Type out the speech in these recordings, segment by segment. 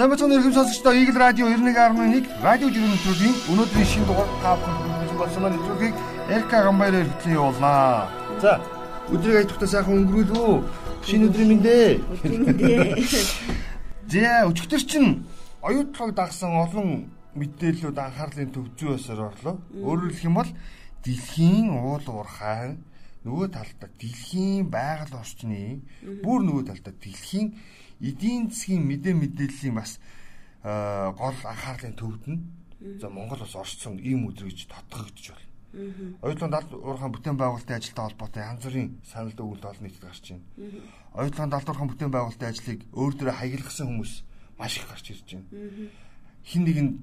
Сайн бацхан өргөм сонсогчдоо Eagle Radio 91.1 радио нэвтрүүлгийн өнөөдрийн шинэ дугаар таавхан хүргэж болсон маань нэвтрүүлгийг Эрка Гамбайраар хөтлөн явуулнаа. За өдрийг айтухтаа сайхан өнгөрүүл үү? Шинэ өдрийн мэндэ. За өчигдөр чинь оюутлогыг дагсан олон мэдээллүүд анхаарлын төв зүй басаар орлоо. Өөрөөр хэлэх юм бол дэлхийн уул уурхай нөгөө талдаа дэлхийн байгаль орчны бүр нөгөө талдаа дэлхийн эдийн засгийн мэдээ мэдээллийн бас гол анхаарлын төвд нь за Монгол бас орцсон ийм өдөр гэж тодгогдож байна. Оюутлын далд уурхайн бүтээн байгуулалтын ажилтай холбоотой янз бүрийн санал өгүүлэлт олон нийтэд гарч байна. Оюутлын далд уурхайн бүтээн байгуулалтын ажлыг өөр дөрөө хаягдсан хүмүүс маш их гарч ирж байна. Хин нэгэнд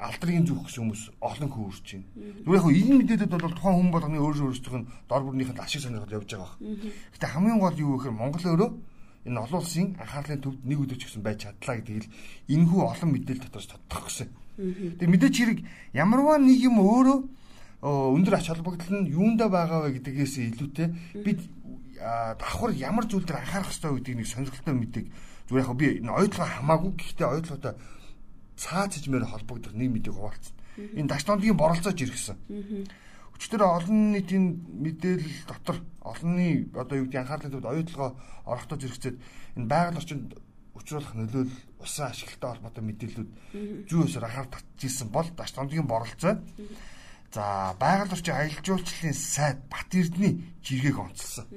алдрыг зүөх гэсэн хүмүүс олон хөөрч байна. Зүгээр яг энэ мэдээдэд бол тухайн хүн болгоны өөр өөрсдийнх нь дор бүрнийх нь ашиг сонирхол явж байгаа. Гэтэ хамгийн гол юу гэхээр Монгол өөрөө энэ олон улсын анхаарлын төвд нэг өдөр ч гэсэн байж чадлаа гэдэг л энэхүү олон мэдээлэл дотроос тодтох гэсэн. Тэгээ мэдээч хэрэг ямарваа нэг юм өөрөө өндөр ач холбогдол нь юундаа байгаа вэ гэдгээс илүүтэй бид давхар ямар зүйл дээр анхаарах хэрэгтэй гэдгийг нэг сонирхолтой мэдээг зүгээр яг би энэ ойлгоо хамаагүй гэхдээ ойлгоотой цаад хэмээр холбогдох нэг мэдээг хуваалцсан. Энэ дашнуудын боролцоож иргэсэн. Өчтөр олон нийтийн мэдээлэл дотор олонний одоо юу гэдэг анхаарлын төвд оюутлогоо орохдоо зэрэгцээд энэ байгаль орчинд учруулах нөлөөлөл усан ашиглалтай холбоотой мэдээллүүд зүй өсөр анхаар татчихсан бол дашнуудын боролцоо. За байгаль орчин аялал жуулчлалын сайд Бат Эрдэнэ жиргэг онцлсон.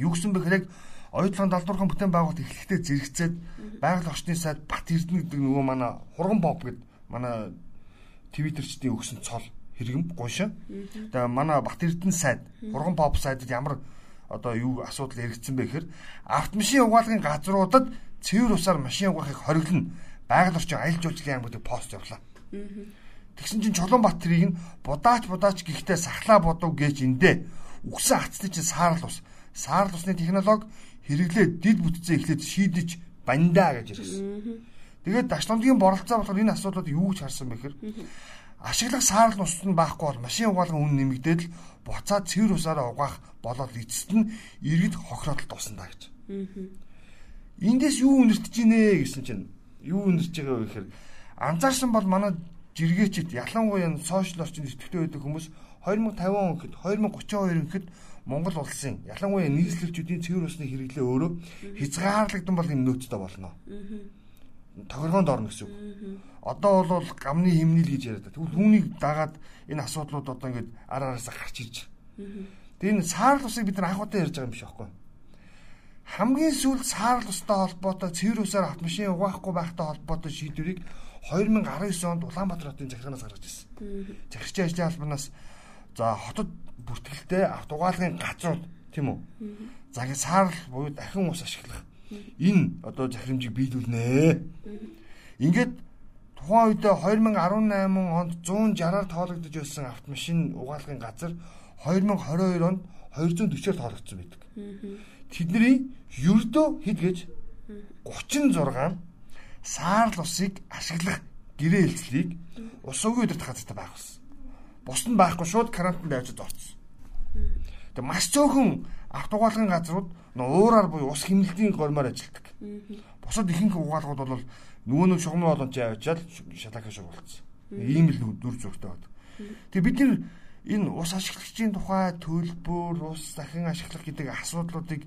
Юу гэсэн бэхээр яг оюутлын далдуурхан бүтээн байгуулалт эхлэхдээ зэрэгцээд байгаль орчны сайд Бат Эрдэнэ гэдэг нөгөө манай хурган боб гэдэг манай твиттерчдийн өгсөн цол хэрэгэм гуйшаа. Тэгээ манай Бат Эрдэнэ сайд хурган боб сайдад ямар одоо юу асуудал эргэцсэн бэ гэхээр автомашин угаалгын газруудад цэвэр усаар машин угаахыг хориглоно. Байгаль орчин аялал жуулчлалын аймагт пост явлаа. Тэгсэн чинь Чулуунбаатарыг нь будаач будаач гихтээ сахлаа бодов гэж эндээ үгсэн хацны чинь саарл ус. Саарл усны технологи хэрэглээд дид бүтцээ эхлээд шийдэж бандаа гэж ирсэн. Тэгээд дашламжийн боролцоо болохоор энэ асуудлууд юу гэж харсан бэ гэхээр ашиглах саарл ус нь байхгүй бол машин угаалгын үн нэмэгдээд л буцаад цэвэр усаараа угаах болоод эцэст нь иргэд хохироод туусандаа гэж. Эндээс юу үнэртэж гинэ гэсэн чинь юу үнэрч байгаа вэ гэхээр анзаарсан бол манай жиргээчд ялангуяа сошиал орчинд идэвхтэй байдаг хүмүүс 2050 он гэхэд 2032 гэхэд Монгол улсын ялангуяа нийслэлчүүдийн цэвэр усны хэрэглээ өөрөө хязгаарлагдсан бол энэ нөөцтэй болно. Тохиргоонд орно гэсэн үг. Одоо бол гамны химнэл гэж яриад. Тэгвэл түүнийг дагаад энэ асуудлууд одоо ингээд ар араасаа гарч ирж байгаа. Тэгээ энэ саарл усыг бид нар анхудаа ярьж байгаа юм биш байхгүй. Хамгийн сүүлд саарл устай холбоотой цэвэр усаар автомашин угаахгүй байхтай холбоотой шийдвэрийг 2019 онд Улаанбаатар хотын захиранаас гаргаж ирсэн. Захирчийн ажлын албанаас За хотод бүртгэлтэй автогаалгын газрууд тийм үү? За ингэ саарл буюу дахин ус ашиглах энэ одоо захирамжийг биелүүлнэ. Ингээд тухайн үед 2018 онд 160-аар тоологдож байсан автомашин угаалгын газар 2022 онд 240-аар тоологдсон байдаг. Тэдний ердөө хэд гэж 36 саарл усыг ашиглах гэрээ хэлцлийг ус угийн өдөрт хазтай байх болсон бус нь байхгүй шууд карантинд авчиж орцсон. Тэгээ маш цөөхөн автогаалгын газрууд уураар буюу ус хэмнэлтийн гормоор ажилладаг. Бусад ихэнх угаалгууд бол нөгөө нэг шугамын боломж авчаад шалаахаа шугуулсан. Ийм л дүр зургтай бод. Тэгээ бид нар энэ ус ашиглагчийн тухай төлбөр, ус дахин ашиглах гэдэг асуудлуудыг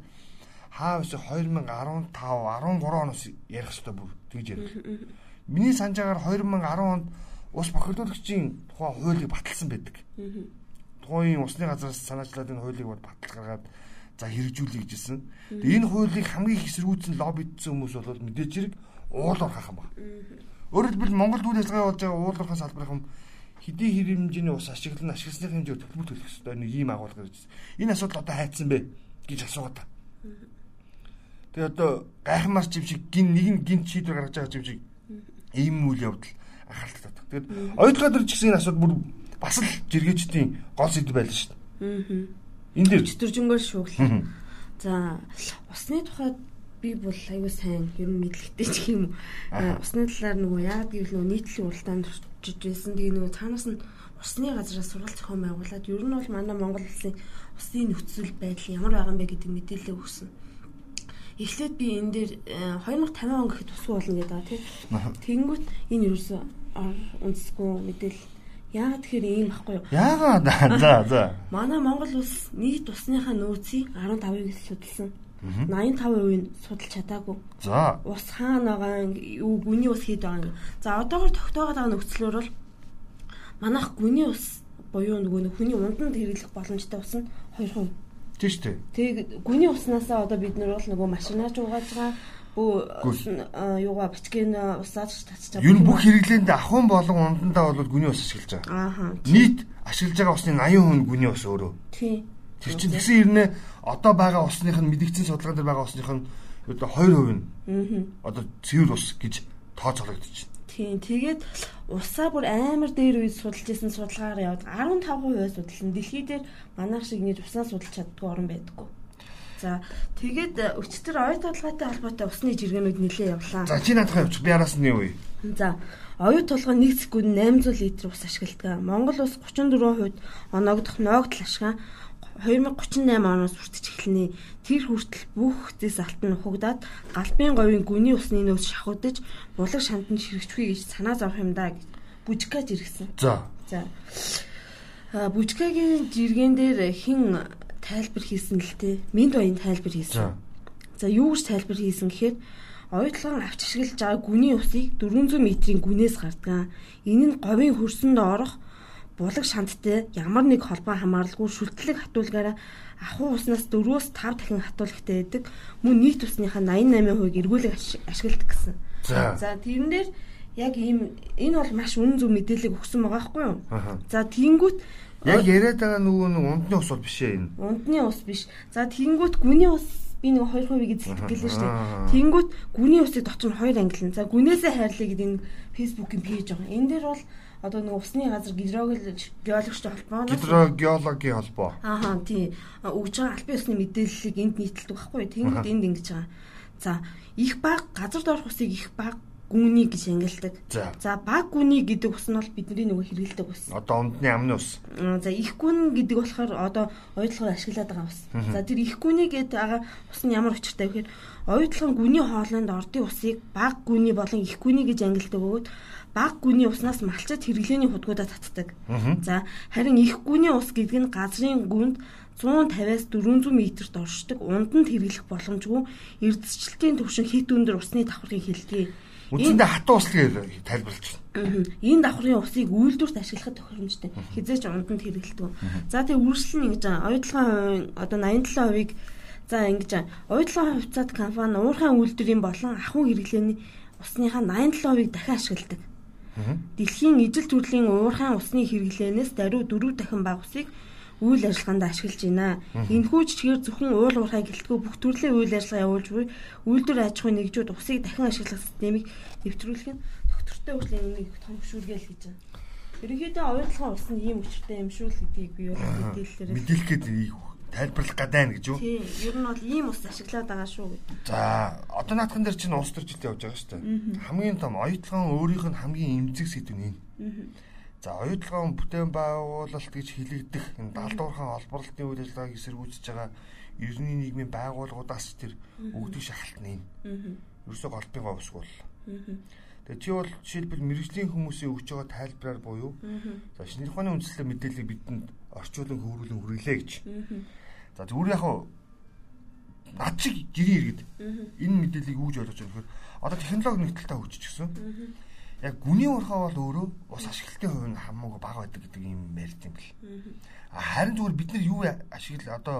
хаа вэсэ 2015 13 оноос ярих хэрэгтэй бүр тэгж ярих. Миний санджаагаар 2010 онд ус бохирдуулагчийн тухайн хуулийг баталсан байдаг. Тухайн усны газраас санаачлаад энэ хуулийг бол батал гаргаад за хэрэгжүүлэх гэжсэн. Тэгээ энэ хуулийг хамгийн их эсэргүүцэн лоббидсэн хүмүүс бол мэдээж хэрэг уулуур хах юм байна. Өөрөөр хэлбэл Монгол үйл ажиллагаа болж байгаа уулуурхаа салбарын хэдий хэрэв хэмжээний ус ашиглан ашигласны хэмжээ төлбөр төлөх хэрэгтэй нэг ийм агуулга гэж. Энэ асуудал одоо хайцсан бэ гэж асуугаад. Тэгээ одоо гайхамшигч юм шиг гин нэг нь гинт шийдвэр гаргаж байгаа юм шиг ийм үйл явдал анхаарал татдаг. Тэгээд дээр ч гэсэн энэ асуудал бүр бас л жиргээчдийн гол сэдв байлаа шүү дээ. Аа. Энд дээр төржөнгөөр шүүглээ. За усны тухайд би бол аюу сайн ер нь мэдлэгтэй ч юм уу. Усны талаар нөгөө яагаад гэвэл нөгөө нийтлэлийн уралдаанд орчиж байсан. Тэгээ нөгөө цаанаас нь усны газраас сургалт зохион байгуулад ер нь бол манай Монгол улсын усны нөхцөл байдал ямар байгаа юм бэ гэдэг мэдээлэл өгсөн. эхлээд би энэ дээр 2050 он гэхэд тусгүй болно гэдэг байгаа тийм. Тэнгүүт энэ юусэн үндэсгүй мэдээлэл Яагаад тэгэхээр ийм ахгүй юу? Яагаад? За за. Манай Монгол улс нийт усныхаа нөөцийг 15%-ийг судалсан. 85% нь судалж чадаагүй. За. Ус хаана байгаа юу гүний ус хэд байгаа. За одоогор тогтоогоод байгаа нөхцлөөр бол манайх гүний ус буюу нөгөө хүний унданд хэрэглэх боломжтой ус нь 2%. Тийм шүү дээ. Тэг гүний уснасаа одоо бид нар бол нөгөө машинаач угааж байгаа бүү юугаа бичгийн усаад татчих. Ер нь бүх хэрэглээнд ахын болон ундандаа бол гүний ус ашиглаж байгаа. Аа. Нийт ашиглаж байгаа усны 80% нь гүний ус өөрөө. Тийм. Тэр чинь тэгсэн хэрнээ одоо байгаа усных нь мэдгдсэн судалгаан дээр байгаа усных нь одоо 2% нь. Аа. Одоо цэвэр ус гэж тооцоологдож байна. Тийм. Тэгээд усаа бүр амар дээр үед судалж исэн судалгаагаар яваад 15% судалсан. Дэлхий дээр манайх шиг нэг уснаа судалж чаддгүй орн байдаггүй. За тэгээд э, өчтөр оюу толгойтой холбоотой усны жиргэнүүд нэлээ явлаа. За чи наадах явууч би араас нь юу вэ? За оюу толгой нэг секунд 800 литр ус ашигладаг. Монгол ус 34% оногдох ноогдол ашгаа 2038 оноос хүртэж эхэлнэ. Тэр хүртэл бүх зэс алтан нухагдаад галбын говийн гүний усны нөөц шахагдаж булаг шантанд ширэгчгүй гэж санаа зовх юм да гэж бүжгэж иргсэн. За. За. Бүжгэгийн жиргэн дээр хин тайлбар хийсэн л те. Минд баян тайлбар хийсэн. За юу гэж тайлбар хийсэн гэхээр оюутлан авч ашиглаж байгаа гүний усыг 400 м-ийн гүнээс гардаг. Энэ нь говийн хөрсөнд орох булаг шанттай ямар нэг холбоо хамааралгүй шүлтлэг хатуулгаараа ахуй уснаас 4-өөс 5 дахин хатуулагтай байдаг. Мөн нийт усныхаа 88% эргүүлэг ашигладаг гэсэн. За тэрэн дээр яг ийм энэ бол маш үнэн зөв мэдээлэл өгсөн байгаа байхгүй юу? За тийнгүүт Яг яриад байгаа нөгөө нэг ундны ус бол биш ээ энэ. Ундны ус биш. За тэгэнгүүт гүний ус би нэг 2% гэж сэтгэлээ шүү дээ. Тэнгүүт гүний усыг дотор нь хоёр ангилна. За гүнээсээ хайрлаа гэдэг энэ фэйсбүүкийн пэйж байгаа. Энэ дээр бол одоо нэг усны газар гидрогеологчтой холбоо. Гидрогеологийн холбоо. Аа тий. Өгж байгаа албан ёсны мэдээллийг энд нийтэлдэг байхгүй. Тэнгүүд энд ингэж байгаа. За их баг газар доорх усыг их баг гүний гэж ангилдаг. За баг гүний гэдэг ус нь бол бидний нөгөө хэрэгэлдэг ус. Одоо ундны амны ус. За их гүн гэдэг болохоор одоо оюутлогоор ашиглаад байгаа ус. За тэр их гүний гэдэг байгаа ус нь ямар учиртай вэ гэхээр оюутлогын гүний хоолойнд ордын усыг баг гүний болон их гүний гэж ангилдаг бөгөөд баг гүний уснаас малчид хэрэглээний худгуудаа татдаг. За харин их гүний ус гэдэг нь газрын гүнд 150-аас 400 м-т оршдог унтанд хэрэглэх боломжгүй эрдэсчлэлтийн төвшин хит өндөр усны давхаргыг хэлдэг. Үндсэндээ хатуу услыг тайлбарлаж байна. Энэ давхрын усыг үйлдвэрт ашиглахад тохиромжтой. Хизээч унданд хэрэглэдэг. За тэгээ үргэлжлэн ингэж оюутлогын одоо 87%-ийг за ингэж оюутлогын хувьцаат компани уурхайн үйлдвэрийн болон ахуй хэрэглээний усныхаа 87%-ийг дахин ашигладаг. Дэлхийн ижил төрлийн уурхайн усны хэрэглээнээс даруй 4 дахин бага усыг үйл ажиллагаанд ашиглаж байна. Энэхүү жишгээр зөвхөн уул уурхай гэлтгүү бүх төрлийн үйл ажиллагаа явуулж буй үйлдвэр аж ахуйн нэгжүүд усыг дахин ашиглах системийг нэвтрүүлэх нь доктортой хүртэл энийг том хөшүүргээл гэж байна. Ерөнхийдөө оюутлахын ус нь ийм өчртэй юм шүү л гэдгийг би бол мэдээлэлээр мэдээлэх гээд тайлбарлах гадаа гэж юу? Тийм. Ер нь бол ийм ус ашиглаад байгаа шүү гэдэг. За, одоо наадхан дээр чинь улс төржилт явж байгаа шүү дээ. Хамгийн том оюутлахын өөрийнх нь хамгийн эмзэг сэдв нь энэ. За оюутлогын бүтээн байгуулалт гэж хэлэгдэх энэ далдуурхан олборлолтын үйл ажиллагааг эсэргүүцэж байгаа ерний нийгмийн байгууллагуудаас тэр өгдөг шахалт нь энэ. Ерөөсөө голбын говс бол. Тэгээ чи бол жишээлбэл мэрэгжлийн хүмүүсийн өгч байгаа тайлбараар буюу за шинжлэх ухааны үндэслэл мэдээллийг бидэнд орчуулан хөврүүлэн хүргэлээ гэж. За зүгээр яг над шиг жирийн иргэд энэ мэдээллийг өгж ойлгож байгаа нөхөр одоо технологи нэгдэлтэй хөгжиж гисэн яг гүний урхаа бол өөрөө ус ашиглалтын хувь нь хамаагүй бага байдаг гэдэг юм ярьд юм бэл. Харин зүгээр бид нар юу ашигла одоо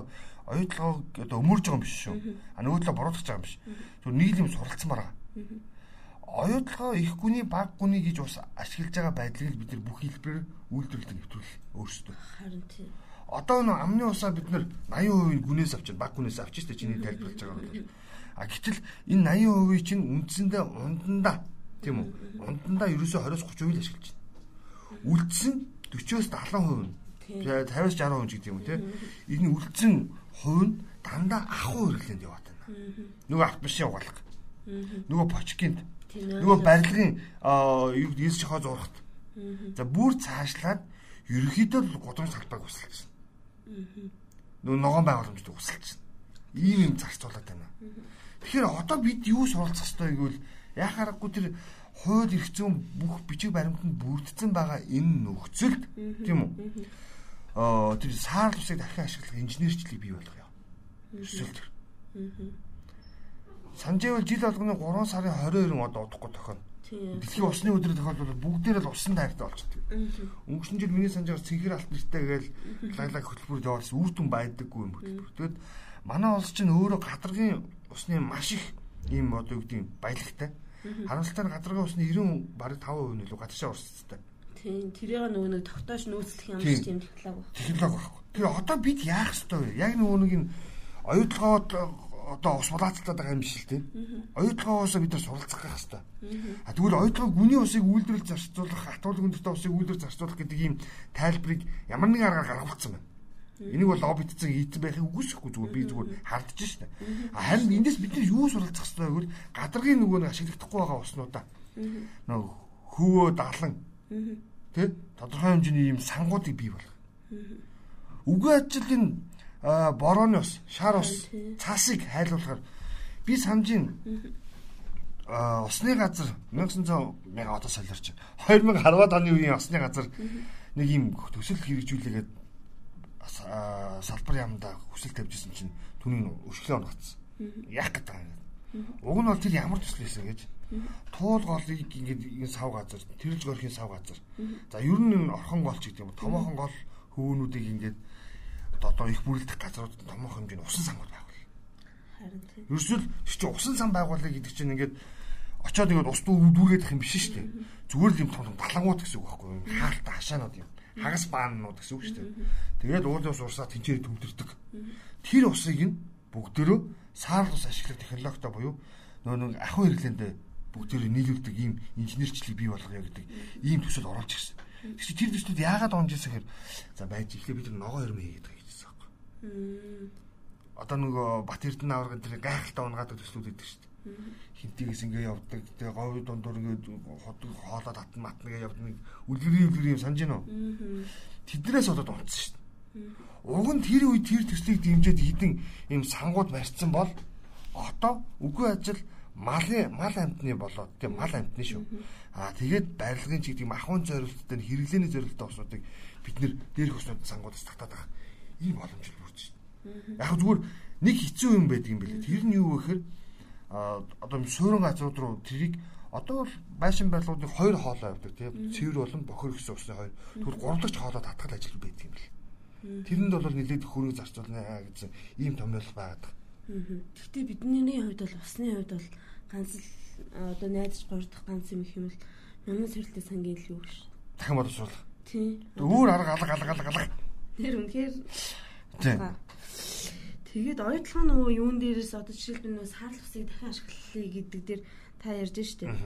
оюутлогоо одоо өмөрж байгаа юм биш шүү. А нөгөө талаа буруутгаж байгаа юм биш. Зүгээр нэг юм суралцсан байгаа. Оюутлогоо их гүний баг гүний гэж ус ашиглаж байгаа байдлыг бид нар бүх хэлбэрээр үйлдвэрлэлд нэвтрүүл өөрсдөө. Харин тийм. Одоо нэг амны усаа бид нар 80% гүнээс авчиж баг гүнээс авчиж тэ чиний тайлбарлаж байгаа юм. А гэтэл энэ 80% чинь үндсэндээ ундандаа Тийм үү? Ундандаа ерөөсөө 20-30% л ашиглаж байна. Үлдсэн 40-оос 70% нь 50-аас 60% ч гэдэг юм уу те. Энэ үлдсэн хувь нь дандаа ахуй хэрэглээнд яваад байна. Нөгөө автомашин угаалга. Нөгөө почкинд. Нөгөө барилгын эс жохоо зурхт. За бүр цаашлаад ерөөхдөө гудамж салбайг усалж байна. Нөгөө ногоон байгууламжд усалж байна. Ийм юм зарцуулаад байна. Тэгэхээр одоо бид юу суралцах ёстой гэвэл яхаарахгүй тэр хууль эрх зүйн бүх бичиг баримтанд бүрдсэн байгаа энэ нөхцөлд тийм үү? Аа тэр саар усыг дахин ашиглах инженерчлийг бий болгох юм. Эсвэл тэр. Санжээвэл жил болгоны 3 сарын 22-нд одоо удахгүй тохино. Дэлхийн усны өдрөө тохиолдол бүгдээр л усан тайртай болчихдог. Өнгөрсөн жил миний санджаар цэнхэр алт нэртэй гээл лаглаг хөтөлбөр явуулсан үр дүн байдаггүй юм хөтөлбөр. Тэгэд манай улс чинь өөрөө гадаргын усны маш их ийм одоо юу гэдэг баялагтай. Харамсалтай нь гадаргын усны 90 бараг 5% нь илүү гадаашаа урсцтай. Тийм, тэрийг нөгөө нэг тогтоож нөөцлөх юм шиг тийм технологи байна. Технологи байхгүй. Тэгээ одоо бид яах ёстой вэ? Яг нөгөө нэг энэ оюутлогоод одоо ус булаацалтаад байгаа юм биш л тийм. Оюутлогоо усаа бид нар суралцах гэх хэвээр. А тэгвэл оюутлогоо гүний усыг үйлдвэрлэж зарцуулах, атуулга өндөртэй усыг үйлдвэр зарцуулах гэдэг ийм тайлбарыг ямар нэгэн аргаар гаргуулсан байна. Энийг бол лоббидцэн хийцэн байхыг үгүйсэхгүй зүгээр би зүгээр хардж штэ. Харин эндээс бид нар юу суралцах хэрэгтэй вэ гэвэл гадаргын нөгөө нэг ашиглагдахгүй байгаа уснуудаа. Нөгөө хөвөө даглан. Тэ? Тодорхой хэмжээний ийм сангуудыг бий болгох. Үгүй ажлын борооны ус, шар ус, цаасыг хайлуулахаар би самжийн усны газар 1900 мяга одоо солиорч 2010-ад оны үеийн усны газар нэг юм төсөл хэрэгжүүлээгээд салбар яамда хүсэл тавьжсэн чинь түүний өшгөлөө онгоцсон. Яах гэдэг юм. Уг нь бол тэр ямар төсөл байсан гэж туул голыг ингээд энэ сав газар, тэрэлж горхийн сав газар. За ер нь орхон голч гэдэг юм. Томоохон гол хөвгнүүдийг ингээд одоо их бүрэлдэх газрууд томоохон хэмжээний усан сангууд байгуул. Харин тийм. Ерөөсөл чи усан сан байгуулъя гэдэг чинь ингээд очоод ингээд ус дүүргэх юм биш шүү дээ. Зүгээр л юм том том далангууд гэсэн үг байхгүй юу? Хаалтаа хашаанууд юм. Хагас бааннууд гэсэн үг шүү дээ. Тэгээд уулын ус урсаа тэнцээр төвдөрдөг. Тэр усыг нь бүгдөө саарл ус ашиглах технологитой буюу нөө нэг ахуй хэрэглээндээ бүгдөө нийлүүлдэг ийм инженерчлийг бий болгоё гэдэг ийм төсөл оруулж ирсэн. Тэгвэл тэр төслүүд яагаад онжсэн гэхээр за байж ихлэ бид ногоо өрмө хийгээд Одоо нөгөө Бат Эрдэнэ аваргын тэр гайхалтай унгаадаг төслүүд өгдөг шүү дээ. Хинтигээс ингээ явдаг. Тэгээ говь дундуур ингээ ходог хоолоо татна матна гэж явдаг. Үлгэрийн үлгэрийн санаж гинөө. Тэднээс болоод унтсан шүү дээ. Уг нь тэр үед тэр төслийг дэмжиж хідэн ийм сангууд барьсан бол одоо үгүй ажил малын мал амтны болоод тийм мал амтны шүү. Аа тэгээд барилгын чиг тийм ахуйн зорилттой хэрэглээний зорилттой усуудыг бид нэр дээрх уснууд сангуудаас татаад байгаа. Ийм боломж Яг зүгээр нэг хэцүү юм байдаг юм билээ. Тэр нь юу вэ гэхээр одоо суурин газрууд руу тэрийг одоо бол байшин барилгуудыг хоёр хоолоо явдаг тийм цэвэр болон бохор гэсэн усны хоёр тэгвэл гуравдагч хоолоо татгал ажил байдаг юм бэл. Тэрэнд бол нэлээд хөрөг зарцуулна гэсэн ийм томьёол байгаад. Гэхдээ бидний хувьд бол усны хувьд бол ганц л одоо найдаж гордох ганц юм их юм л Нямын сэрэлтээ сангийн илүү биш. Дахин боловсруулах. Тийм. Өөр арга алга алга алга алга. Тэр үнэхээр Тийм. Тэгээд оюутлага нөгөө юун дээрээс одоо жишээлбэл нөгөө саарлах усыг дахин ашиглахыг гэдэг дээр та ярьж штеп.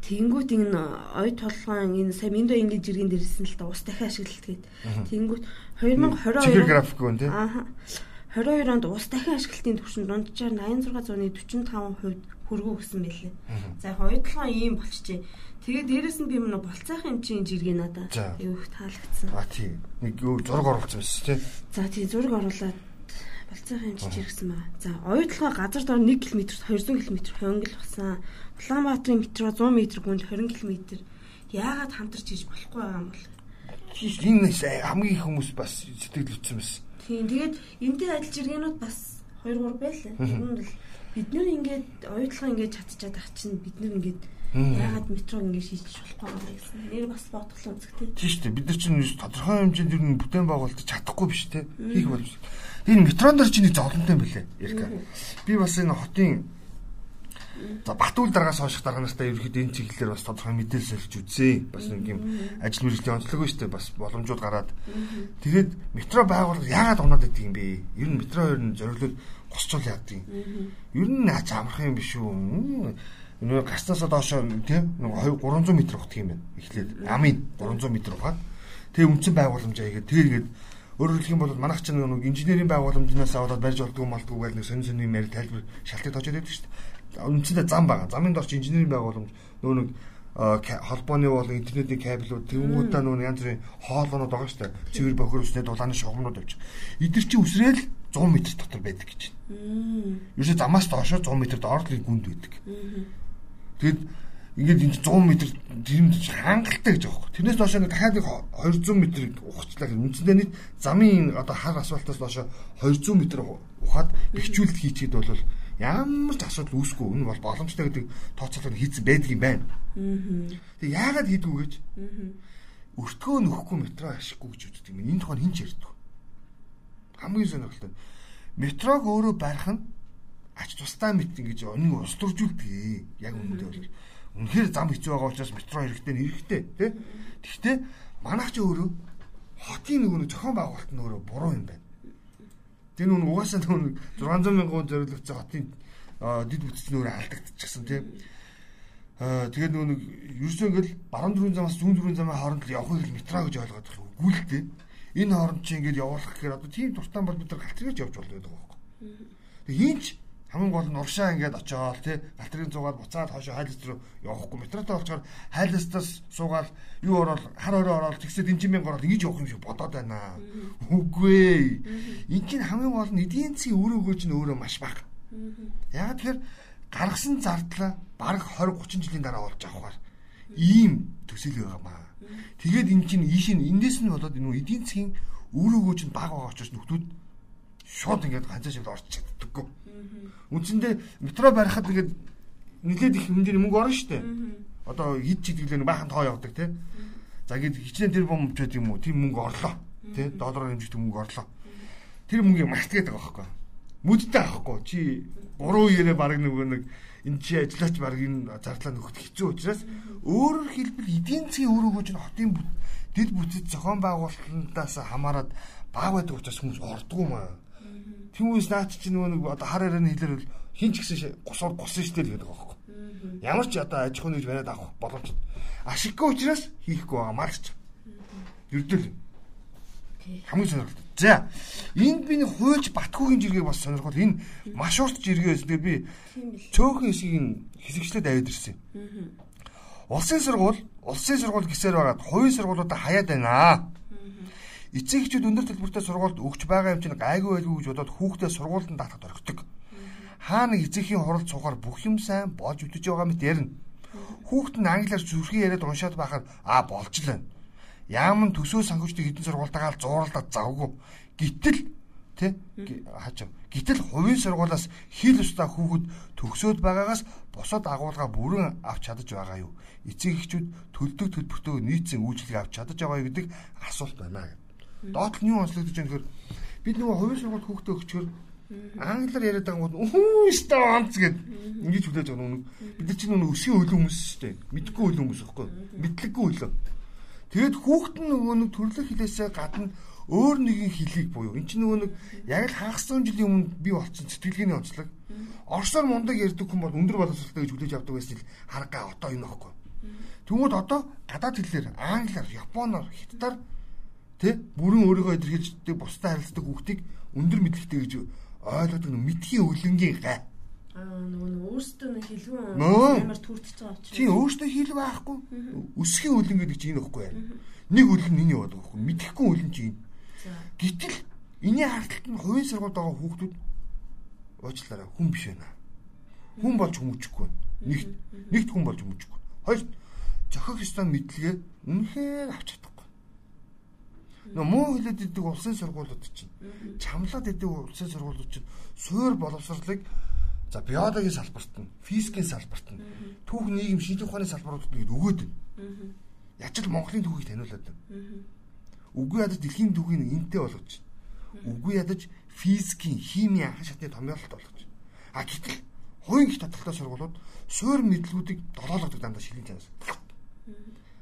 Тэнгүүт энэ оюут толгойн энэ сая миндо ингэж иргэн дээрсэн л та ус дахин ашиглалт гээд. Тэнгүүт 2022 график үн тий. Аа. 22 онд ус дахин ашиглалтын түвшин дунджаар 86.45% хөргөө өгсөн байлээ. За яг оюутлогоо ийм болчихжээ. Тэгээ дээрэс нь би мөн болцоохон чинь жиргээ надаа аюух таалагдсан. А тий. Нэг юу зураг оруулсан байсан тий. За тий зураг оруулаад болцоохон чинь жиргсэн ба. За оюутлогоо газар дор 1 км 200 км хонгил басан. Улаанбаатарын метро 100 м гүнд 20 км. Яагаад хамтарч хийж болохгүй байгаа юм бол? Энэ хамгийн их хүмүүс бас сэтгэл хөдлөсөн байсан. Тийм тэгээд энтэй адил жиргэнүүд бас 2 3 байлаа. Энэ бол бид нэр ингээд оюутлага ингээд чадчихад ах чинь бид нэр ингээд яагаад метрог ингээд шийдэж болохгүй юм бэ гэсэн. Нэр бас бодглоо үзэхтэй. Тийм шүү дээ. Бид нар чинь тодорхой хэмжээнд ер нь бүтээн байгуулалт чадахгүй биш те. Хийх болж. Энэ метрон дээр чинь зовлонтой юм билэ. Ярика. Би бас энэ хотын За Батүл дараагаас хойш дарга нартай ерөөхдөө энэ чиглэлээр бас тодорхой мэдээлэл солих үзье. Бас нэг юм ажил мэргэжлийн онцлог шүү дээ. Бас боломжууд гараад. Тэгээд метро байгуулалт яагаад унаад байдаг юм бэ? Ер нь метро ер нь зориглол госчул яадаг юм. Ер нь наач амархан юм биш үү? Нөгөө гарцнаасаа доошоо тийм нэг 300 м ухдаг юм байна. Эхлээд амын 300 м ухаад тэгээ үндсэн байгууламж аягээд тэгээ ингээд өөрөөр хэлэх юм бол манайх чинь нэг инженерийн байгууламжнаас аваад барьж болдгоо молдгоо гэж нэг сонин сонин ярил тайлбар шалтгаан тоочод байдаг шүү дээ. Үндсэндээ зам байгаа. Замын дорч инженерийн байгууламж нөгөө нэг холбооны бол интернетийн кабелүүд тэнгуутаа нөгөө янз бүрийн хоолоонууд байгаа шүү дээ. Цэвэр бохир усны дулааны шугамнууд авчих. Эдгэр чи үсрээл 100 м дотор байдаг гэж байна. Ерөөсө замаас доошоо 100 м доорлын гүнд байдаг. Тэгэд ингээд энэ 100 м жирэмд хангалттай гэж аахгүй. Тэрнээс доошоо дахиад 200 м ухацлаа гэх үндсэндээ нийт замын одоо хар асфальтаас доошоо 200 м ухаад бэхжүүлэлт хийчихэд бол ямар ч асуудал үүсэхгүй. Энэ бол боломжтой гэдэг тооцоолол хийцэн байдаг юм байна. Тэг яагаад хийдгүү гэж? Өртгөө нөхгүй метро ашиггүй гэж үздэг юм. Энэ тухайн хинч ярьдаг. Хамгийн сонирхолтой. Метрог өөрөө барих нь ач тустай мэт ингэж өнөг устуржүүлдэг. Яг үнэндээ бол үнэхээр зам хэцүү байгаа учраас метро хэрэгтэй нэрхтэй тий. Гэхдээ манайх ч өөрөө хотын нөгөө зохион байгуулалт нь өөрөө буруу юм байна. Тэр нүн угаасаа нүн 600 мянган зориулагдсан хотын дид бүтцийн өөрөө алдагдчихсан тийм. Аа тэгээд нүн ерөөсөө ингээл баруун дөрвөн замаас зүүн дөрвөн замын хооронд явахыг л метро гэж ойлгоод байгаа үгүй л тийм. Энэ хооронд чи ингээд явуулах гэхээр одоо тийм дуртан бол бид нар галтригч явж болдог байхгүй. Тэгээд хинч хамгийн гол нь уршаа ингээд очоод тий галтрын зугаад буцаад хоошо хайлс руу явахгүй метротой болчоор хайлстаас суугаад юу ороод хар орой ороод тэгсээ дэнжимэн гороод ингэж явах юм шиг бодоод байна. Үгүй ээ. Энд чинь хамгийн гол нь эдийн засгийн үр өгөөж нь өөрөө маш бага. Яг тэгэхээр гаргасан зардлаа бараг 20 30 жилийн дараа олж авахаар ийм төсөл байгаамаа. Тэгээд эн чинь ийш нь эндээс нь болоод энэ эдийн засгийн үр өгөөж нь бага байгаа учраас нөхдүүд шууд ингээд ганцаа шиг орч чаддаггүй. Үндсэндээ метро барихад ингээд нэлээд их хэмжээний мөнгө орно шүү дээ. Одоо хэд ч идэглээ баахан тоо явдаг тий. За ингээд хичнээн тэр бом гэдэг юм уу тийм мөнгө орлоо. Тий доллараар хэмжигдэх мөнгө орлоо. Тэр мөнгийг мартгээд байгаа байхгүй. Мүдтэй авахгүй. Чи 3 үеэрээ баг нөгөө нэг энэ чи ажиллаач баг энэ зардлаа нөхөд хэцүү учраас өөрөөр хэлбэл эдийн засгийн үр өгөөж нь хотын дэд бүтэц зохион байгуулалтаас хамаарат баг байдаг учраас хүмүүс ордгоо маа. Тэмүүс наач чи нөгөө нэг одоо хар ярианы хэлээр хин ч гэсэн гусаар гусан штэ л гэдэг байгаа байхгүй. Ямар ч одоо аж ахуйн гэж бариад авах боломж ашиггүй учраас хийхгүй байгаа марч. Юрдэл хамгийн сонирхолтой. За энд би нэг хуйлч Батгүйгийн жиргэг бас сонирхол энэ маш урт жиргээс тэгээ би цөөхөн хэсгийг хэсэгчлээд аваад ирсэн. Улсын сургууль, улсын сургууль гэсээр байгаад хувийн сургуулиудаа хаяад байна. Эцэг эхчүүд өндөр төлбөртэй сургуульд өгч байгаа юм чинь гайгүй байлгүй гэж бодоод хүүхдээ сургуульд даатахад орхидог. Хаа нэг эцэгхийн хуралд суугаар бүх юм сайн болж үтэж байгаа мэт ярина. Хүүхэд нь англиар зүрхий яриад уншаад байхад аа болж л байна. Яамн төсөө санхүүждэг хэдэн сургуультайгаа зууралдаад завгүй. Гэтэл тэ хаачаа. Гэтэл хувийн сургуулаас хил устаа хүүхэд төгсөөд байгаагаас бусад агуулга бүрэн авч чадаж байгаа юу? Эцэг эхчүүд төлдөг төлбөртөө нийцэн үйлчлэг авч чадаж байгаа юу гэдэг асуулт байна гэдэг. Доотлол нь юу онцлогдож байгаа гэхээр бид нөгөө хувийн сургууль хүүхдээ өгчгөр англиар яриад байгаа юм уу өстө онц гэд. Ингэж хүлээж байгаа нүг. Бид нар чинь нүг өсгийн хөлөө хүмүүс шүү дээ мэдгүй хөлөө хүмүүс байхгүй. Мэдлэггүй хөлөө тэгэд хүүхэд нь нөгөө нэг төрлөх хилээсээ гадна өөр нэгэн хилийг буюу. Эн чинь нөгөө нэг яг л хагас 100 жилийн өмнө би болсон сэтгэлгээний онцлог. Орсоор мундаг ярьдаг хүн бол өндөр боловсролтой гэж хүлээж авдаг байсан л харгаа одоо энэ байхгүй Тэгмүүд одоо гадаад хэлээр англиар, японоор, хятадаар Тэ? Бүрэн өөрийгөө илэрхийлждэг бусдад харилцдаг хүүхдийг өндөр мэдлэгтэй гэж ойлгоод нэг мэдхийн өлөнгийн гай. Аа нөгөө өөртөө нэг хэлгүй амар түртэж байгаа учраас. Тийм өөртөө хэл байхгүй. Өсгийн өлөн гэдэг чинь энэ ихгүй байна. Нэг өлөн энэ яваад байгаа байхгүй. Мэдхгүй өлөн чинь. Гэтэл энэний харталт нь хувийн сургуульд байгаа хүүхдүүд уучлаарай хүн биш байна. Хүн болж хүмүүжихгүй. Нэгт нэгт хүн болж хүмүүжихгүй. Хоёрт зохиох ёстой мэдлэгээ үнэхээр авч чадах Нөө муу хэлээд идэг улсын сургуулиуд чинь чамлаад идэг улсын сургуулиуд чинь суур боловсролыг за биологийн салбарт нь, физикийн салбарт нь, түүх нийгэм шинжлэх ухааны салбаруудад нь өгөөд байна. Яч л Монголын түүхийг таниулаад байна. Үгүй ядаж дэлхийн түүхийг энтэй болгож байна. Үгүй ядаж физикийн, химийн анхан шатны томьёололт болгож байна. А гэтэл хувийн их таталтай сургуулиуд суур мэдлгүүдийг долоологдог дандаа шилэн чанаас.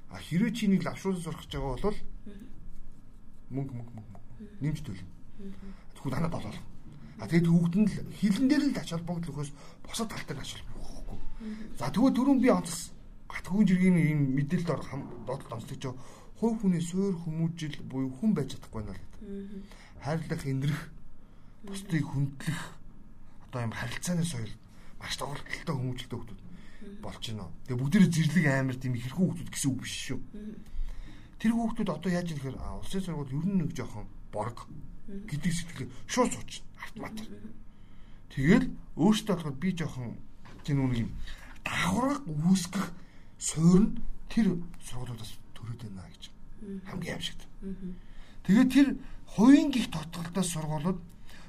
А хэрвээ чи нэг лавшруулсан сурах гэж байгаа бол мөнгө мөнгө мөнгө нэмж төлнө. Тэгвэл танаа долоо. А тэгээд хүүхэд нь хилэн дээр л ач холбогдол өгөхөөс босод тал дээр ач холбогдохгүй. За тэгвэл дөрөв би онцс гатгүүн жиргийн ийм мэдээлэлд ор доотлол онцлогч хувь хүний суур хүмүүжил буюу хүн байж чадахгүй л гэдэг. Хайрлах, эндрэх, бусдыг хүндлэх одоо юм харилцааны соёл маш тоглолттой хүмүүжлэлтэй хүмүүс болж байна. Тэгээ бүгдээрээ зэрлэг амар тийм хэрхүү хүмүүс гэсэн үг биш шүү. Тэр хүүхдүүд одоо яаж ийм гэхээр улсын сургууль ер нь нэг жоохон борг. гэдэг сэтгэл шууд суучихна автомат. Тэгэл өөртөө болохоор би жоохон тийм нэг дагавраг үүсгэх суурь нь тэр сургуулиудаас төрөөд байна гэж хамгийн амжигт. Тэгээд тэр хувийн гих тодголтой сургуулиуд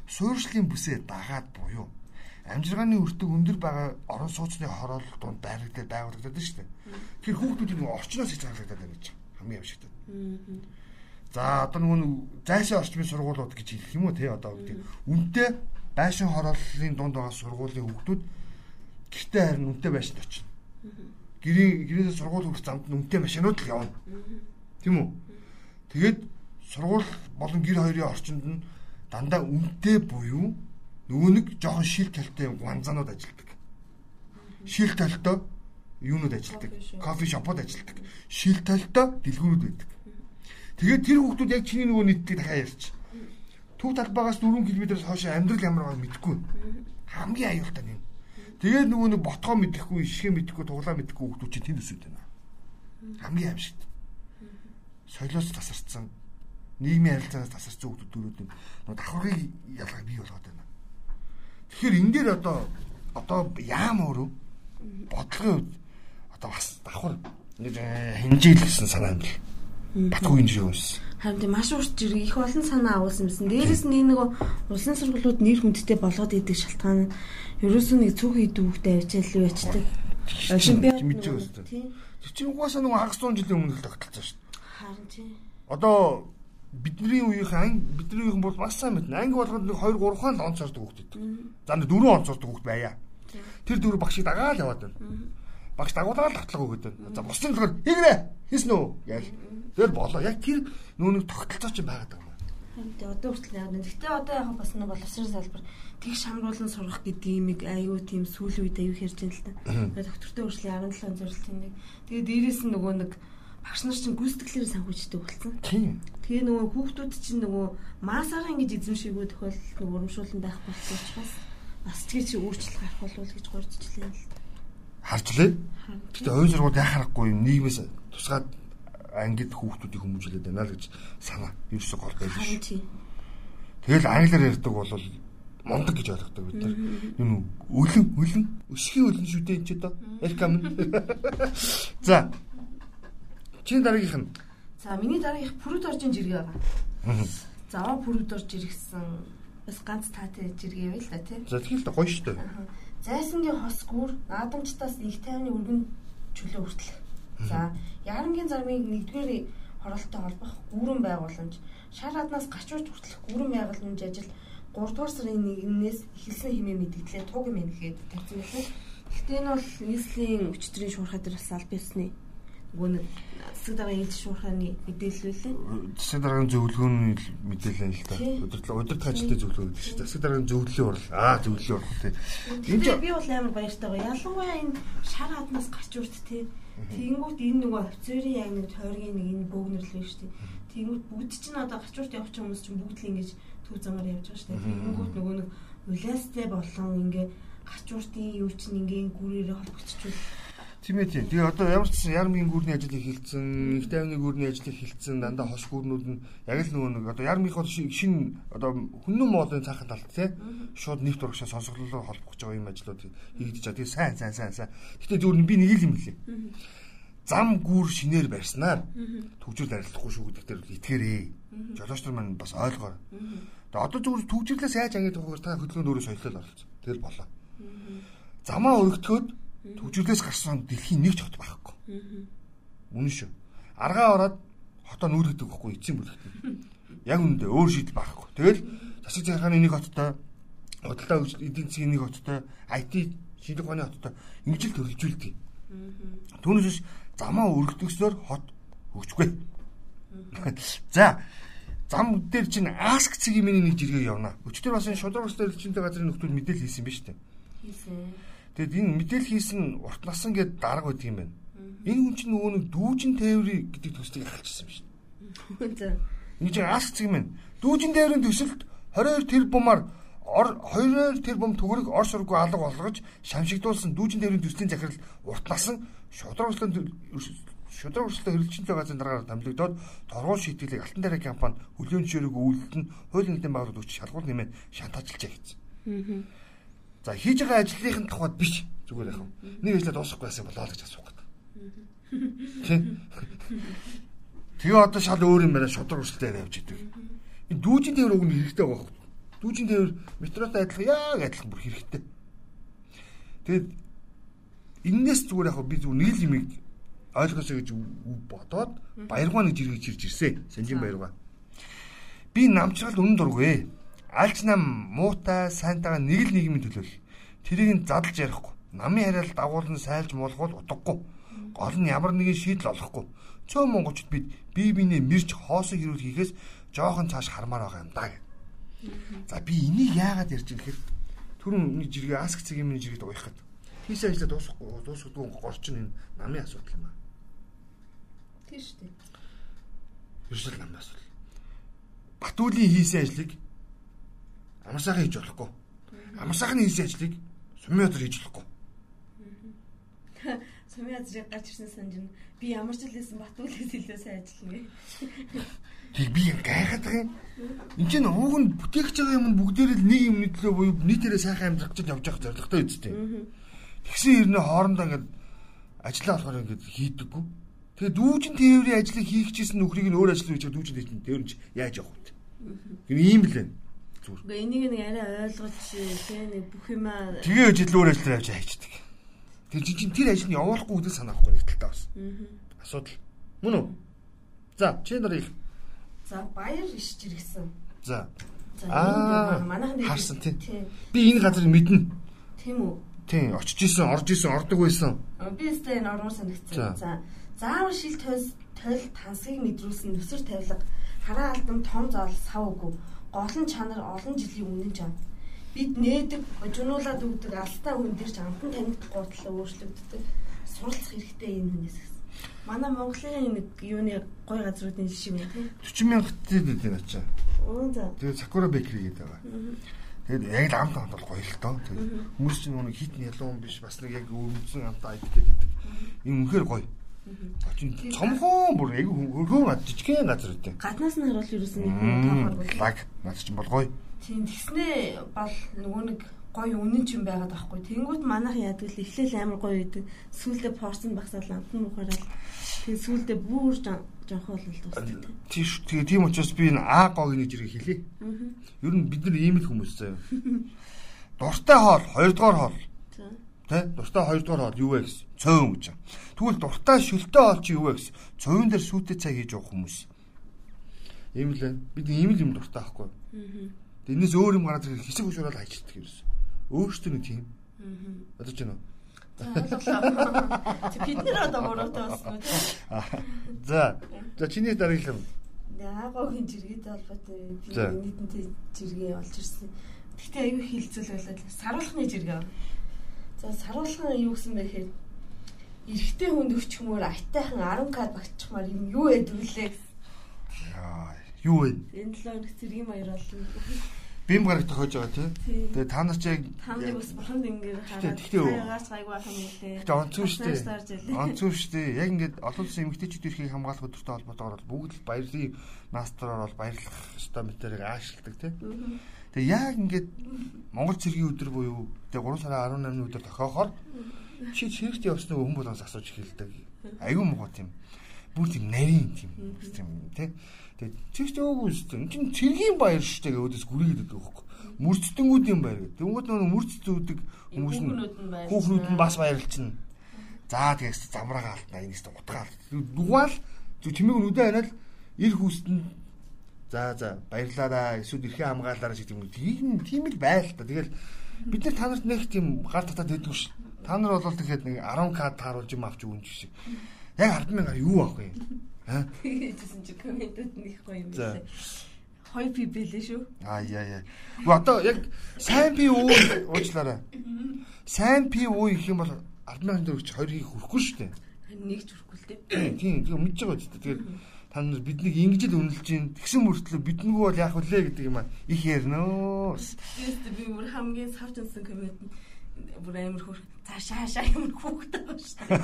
суурьшлын бүсээ дагаад буюу амжиргааны өртөг өндөр байгаа орон сууцны хороол дунд байрлагдаад байгуулагдаад байна шүү дээ. Тэр хүүхдүүдийн нэг орчноос хийж гаргагдаад байна гэж хамгийн амжигт. За одоо нөгөө зайшаа орчмын сургуулиуд гэж хэлэх юм уу те одоо гэдэг. Үнтэй байшин хорооллын дунд байгаа сургуулийн хүүхдүүд гэртээ харин үнтэй байшинд очино. Гэрийн гэрээсээ сургууль хүрэх замд үнтэй машинууд л явна. Тийм үү? Тэгээд сургууль болон гэр хоёрын орчинд нь дандаа үнтэй буюу нөгөө нэг жоохон шил талтай ганзаанууд ажилдаг. Шил талтай юунууд ажилдаг. Кофе шопод ажилдаг. Шил талтай дэлгүүрүүд байдаг. Тэгээд тэр хүүхдүүд яг чиний нөгөө нийтдийг дахиад ярьч. Төв талбайгаас 4 км-ээс хойш амьдрал ямар байгааг мэдэхгүй. Хамгийн аюултай юм. Тэгээд нөгөө нэг ботгоо мэдэхгүй, ишгэ мэдэхгүй, туглаа мэдэхгүй хүүхдүүд чинь тэнд өсөд байна. Хамгийн аимшигт. Соёлоос тасарсан, нийгмийн харилцаанаас тасарсан хүүхдүүд дөрөв нь нөгөө давхаргыг ялгааг бий болгоод байна. Тэгэхээр энэ дээр одоо одоо яам өөрөө бодлогын үед одоо бас давхар нэг хинжээл гэсэн санаа юм бэл. Батгүй юм шээ. Харин тийм маш урт зэрэг их олон санаа агуулсан юмсан. Дээрээс нь нэг улсын сургуулиуд нэр хүндтэй болгоод идэг шалтгаан нь ерөөсөө нэг цөөхөн идэвхтэй авчаал ячдаг. Олимпиад мэдэж өссөн. Тэр чинь угаасаа нэг хагас 100 жилийн өмнө л тогтолцсон шүү дээ. Харин тийм. Одоо бидний үеийнхэн бидний үеийнхэн бол бас сайн мэднэ. Анги болгоод нэг 2 3 хаан онц ордог хүүхд идэг. За нэг 4 онц ордог хүүхд байя. Тэр дөрөв багшийг дагаад яваад байна багш дагуулаад татлага өгöd байна. За бусдын болохоор хийгнэ. Хийсэн үү? Ял. Тэгэл болоо. Яг тэр нүүнийг тогтолцоо ч байгаад байгаа юм. Тэгээ одоо хүртэл яг нэг. Гэтэ одоо яг бас нэг боловсрол салбар тэг шамруулан сурах гэдэг юм аюу тийм сүүлийн үед аюу ярьж байна л да. Тэгээ доктортой хүртэл 17 он зорилтын нэг. Тэгээ дээрээс нь нөгөө нэг багш нар чинь гүйцэтгэлээр санхүүждэг болсон. Тийм. Тэгээ нөгөө хүүхдүүд чинь нөгөө масаар ингэж эзэмшээгөө тохиол нөгөө урамшуулан байх болсон учраас бас тэгэж өөрчлөлт гарах болов гэж гуйжчлээ л харж лээ. Гэтэ оюун сургууль яа харахгүй юм нийгмээс тусгаад ангид хүүхдүүдийг хүмүүжүүлээд байна л гэж санаа ерөөсө гол байж шүү. Тэгэл англиар ярьдаг бол мондөг гэж ойлгодог бид нар. Юу өлөн өлөн өсхийн өлөн шүү дээ энэ ч одоо. Элкам. За. Чиний дараагийнх нь. За миний дараагийнх пүрүд оржин жиргээ байгаа. За пүрүд орж иргсэн бас ганц таатай жиргээ байл та тий. За тэгэл гоё шүү дээ. Зайсангийн хос гүр наадамчтаас их тайвны өргөн чөлөө хүртэлх. За, яарангийн зармыг нэгдүгээр хоролттой холбох гүүрэн байгууламж, шар аднаас гачууж хүртэлх гүүрэн байгууламж ажил 3 дугаар сарын 1-ээс эхэлсэн хэмээн мэдгдлээ туг юм гэхэд байна. Гэхдээ энэ бол нийслэлийн өчтөрийн шуурхай дээр бас аль нэг засаг даргын ээлж шуурхааны мэдээлэл үлээ. Засаг даргын зөвлөгөөний мэдээлэл л та. Удирдлага удирдах ажилтны зөвлөгөө гэдэг чинь засаг даргын зөвлөлийн урал. Аа зөвлөлийн урал тий. Энд би бол амар баяртай байгаа. Ялангуяа энэ шар хаднаас гарч урт тий. Тэнгүүт энэ нөгөө офицерын яг нэг тойргийн нэг энэ бөөгнөрлөө шүү дээ. Тэнгүүт бүгд чинь одоо гачуурт явах хүмүүс чинь бүгд л ингэж төв замаар явж байгаа шүү дээ. Тэнгүүт нөгөө нэг улаастай болон ингээ гачууртын юу чинь ингээ гүрээрээ холбогдчихвол Тийм ээ тийм. Тэгээ одоо ямар ч ярмгийн гүрний ажил эхэлсэн, их тайвны гүрний ажил эхэлсэн, дандаа хос гүрнүүд нь яг л нөгөө нэг одоо ярмих бол шинэ одоо хүннү моолын цаахан талт тий. Шууд нэвт урагшаа сонсгололоор холбогдож байгаа юм ажлууд хийгдэж байгаа. Тэгээ сайн сайн сайн сайн. Гэтэ зөвөр би нэг л юм хэлээ. Зам гүр шинээр барьснаар төгжрөл арилдахгүй шүү гэдэг дээр итгээрээ. Жолооч нар маань бас ойлгоо. Тэгээ одоо зөвхөн төгжрлээс яаж ангид тухайгаар та хөдөлгөөнд өөрөө соёлол оролцсон. Тэгэл болоо. Замаа өргөтгөөд Төвжирлээс гарсан дэлхийн нэг ч хот байхгүй. Үнэн шүү. Аргаа ороод хотоо нүүргэдэг байхгүй эцсийн бүлэгт. Яг үүндээ өөр шийдэл байхгүй. Тэгэл засаг захиргааны нэг хоттой, худалдаа эдийн засгийн нэг хоттой, IT шинжлэх ухааны хоттой ингэж л төлөвлөжүүлдэг. Түүнээс замаа өргөдгснөөр хот хөгжгүй. За зам дээр чинь аск цэгийн миний нэг жиргээ явна. Өчтөр бас энэ шудраг ус дээр чинтэй газрын нөхдөл мэдээлэл хийсэн биз дээ. Хийсэн. Тэгэд энэ мэдээлэл хийсэн урт насан гэдэг дарга байдаг юм байна. Энэ хүн чинь нөгөө нэг дүүжин тээврий гэдэг төслийг ахалчихсан юм дээ. Энд чинь ас цэг юм. Дүүжин тээврийн төсөлд 22 тэр бумаар 22 тэр бум төгрөг ор сургуу алга болгож шамшигдуулсан дүүжин тээврийн төслийн захирал урт насан шудраг услын шудраг өрсөлдөө хэрэгжинтэй газрын дараагаар дамжигдоод торгуул шийтгэлийг алтан дараа компани хөлийн жишээг үйлдэл нь хуулийн нэгдлийн байгууллагад өгч шалгуур нэмээд шантаажлжээ гэсэн. За хийж байгаа ажлынхын тухайд биш зүгээр яхав. Нэг ажлаа дуусгахгүй байсан болоо л гэж асуух гэдэг. Тэгээ одоо шал өөр юм байна шудраг өрсөлдөө явж идэг. Энэ дүүжин тээвэр өгнө хэрэгтэй байгаа хөө. Дүүжин тээвэр метротой адилхан яг адилхан бүр хэрэгтэй. Тэгээд энээс зүгээр яг би зүгээр нэг л юмыг ойлгосоо гэж бодоод баяргаа нэг жиргэж ирж ирсэн. Санжин баяргаа. Би намчрал үнэн дургүй. Альч нам муутай сайнтайгаа нэг л нийгмийн төлөөл. Тэрийг нь задлж ярихгүй. Намын хариалт дагуулн сайлж муулгуул утгагүй. Гол нь ямар нэгэн шийдэл олохгүй. Цөөн монголчууд бид бие биенээ мэрж хоосон хэрүүл хийхээс жоохон цааш хармаар байгаа юм да. За би энийг яагаад ярьж байгаа гэхээр түрүүн нэг жиргээ аск цэгийн миний жиргэд уяхад хийсэн ажлаа дуусахгүй дуусахгүй горч нь намын асуудал юм аа. Тийм шүү дээ. Ерөөсөө намын асуудал. Батүлийн хийсэн ажлыг амарсаахан хийж болохгүй. Амарсаахан хийсэн ажлыг сумын өдөр хийж болохгүй. Сумын азрыг гарч ирсэн санаж би ямар ч хэлсэн Батүлээс илүү сайн ажиллана. Тэг би гайхаад байгаа юм. Энд чинь ууг нь бүтээгч байгаа юм бүгдээрээ нэг юм нийтлээ буюу нийтээрээ сайхан амьдрах гэж явж явах зорилготой үсттэй. Тэгсэн хэрнээ хоорондоо ингээд ажиллаа болохоор ингээд хийдэггүй. Тэгээ дүүжин тээврийн ажлыг хийх гэжсэн нөхрийг нь өөр ажил хийж байгаа дүүжин тээврийн тээвэрч яаж явах вэ? Гэр ийм л байна. Зүгээр. Гэхдээ энийг нэг арай ойлгож тий нэг бүх юмаа Тэгээ ажил өөр ажил явж хайчдаг. Тэр чинь тэр ажил нь явуулахгүй гэдэг санаахгүй нэг талтай бас. Асуудал. Мөн үү? За, чи нар их За баяр иш жиргсэн. За. Аа манайхан харсан тийм. Би энэ газрыг мэднэ. Тийм үү? Тийм, очиж исэн, орж исэн, ордог байсан. Би өстэй энэ ормор санагцсан. За. Заавар шил тойл тойл тансгийг мэдрүүлсэн нүсэр тавилга хараа алдам том зол сав үгүй. Гол нь чанар олон жилийн өмнө чам. Бид нээдэг, жунуулаад өгдөг алстаа хүн дээр ч амтан танигдах гутлаа өөрчлөгддөг. Суралцах хэрэгтэй энэ хүнээс Манай Монголын нэг юуны гой газруудын жишээ юм тийм. 40 мянга тед дээ ачаа. Оо за. Тэгээ Sakura Bakery гэдэг байгаа. Тэгээд яг л амт амт бол гоё л тоо. Тэгээд хүмүүс чинь нэг хитний ялуу юм биш бас нэг яг өвдсөн амт айддаг гэдэг. Ийм үнэхээр гоё. Очин цомхон бүр яг хөргөн ад жижигхэн газар үгүй. Гаднаас нь харуул ерөөсөн нэг хүн тоохоор бол. Лаг над чинь бол гоё. Тийм тэгснээ бол нөгөө нэг гоё үнэн ч юм байгаад байхгүй. Тэнгүүт манайх яадаг л эхлээл амар гоё идэг. Сүүлдээ порцон багсаад амтан мухаарал. Тэгээ сүүлдээ бүр жонхоо бол дуусдаг. Тийш тэгээ тийм учраас би энэ А гог нэг зэрэг хэлье. Ер нь бид нар ийм л хүмүүс заяа. Дуртай хоол, хоёрдугаар хоол. Тэ? Дуртай хоёрдугаар хоол юу вэ гэсэн? Цөөн гэж. Тэгвэл дуртай шөлтөө хоол чи юу вэ гэсэн? Цөөн дээр сүйтэй цай хийж явах хүмүүс. Ийм л байна. Бид ийм л юм дуртай байхгүй. Тэрнээс өөр юм гараад хэсэг хөшөөрөл хайчдаг юм байна өөрөөсөө нэг тийм. Аа. Бодож байна уу? Бид нэр одоо мөрөөтэй болсон үү? За. За чиний дараглал. Яагаагийн жиргэтэй холбоотой нийтэнтэй жиргээ олж ирсэн. Гэхдээ аюу хилцүүл болоод саруулхны жиргээ. За саруулхан юу гэсэн бэ гэхээр эрэгтэй хүнд өчмөр айтайхан 10 кад багтчихмаар юм юу яд вүлээ. Яа, юу вэ? Энэ 7 хоног цэргийн баяр болно бим гарагт тохиож байгаа тийм. Тэгээ та нар ч яг нарыг бас бурханд ингээд хараад гаач гайгүй байх юм лээ. Тэгээ онцгүй шүү дээ. Онцгүй шүү дээ. Яг ингээд олон улсын эмэгтэйчүүд эрхийг хамгаалах өдөртэй холбоотойгоор бол бүгд л баярлын настраар бол баярлах ёстой мэтэрийг аашилдаг тийм. Тэгээ яг ингээд Монгол цэргийн өдөр буюу тэгээ 3 сарын 18-ны өдөр тохиохоор чи чирэгт явснаа хүн болгоос асууж эхэлдэг. Аюу муу тийм. Бүр тийм нарийн тийм тийм тийм Тэгээд чигч өөгүй шүү дээ. Энд цэргийн баяр шүү дээ өөдөөс гүрийгээд байдаг байхгүй. Мөрцдөнгүүдийн баяр гэдэг. Тэнгүүд нөгөө мөрц зүүдэг хүмүүс нь хүүхнүүд нь бас баярлчихна. За тэгээс замраагаа алтна энэс утгаал. Дугаал зү чимээг нүдэ ханиад ир хүүстэнд за за баярлаараа эсвэл эрхээ хамгаалаараа шиг юм. Тийм тийм л байл та. Тэгэл бид нар та нарт нэг тийм гар татаад байдгүй ш. Та нар бол тэгэхэд нэг 10 к тааруулж юм авч өгөн шиг. Яг 10 мянгаар юу авах юм? Аа. Тэгээжсэн чи комментүүд гоё юм байна. Хой пи бэлээ шүү. Аа яа яа. Уу одоо яг сайн пи уу уучлаарай. Сайн пи уу их юм бол 100000 төгрөгч хоёр хийг хүрхгүй шүү дээ. Нэг ч хүрхгүй л дээ. Тийм тийм мэдж байгаа ч тэгээд та нар биднийг ингэж л үнэлж гин тэгсэн мөртлөө биднэгүү бол яах вүлээ гэдэг юм а их ярнөө. Би бүр хамгийн савч унсан коммент бүр амар хөр цаашаа хашаа юм хүүхдтэй байна шүү дээ.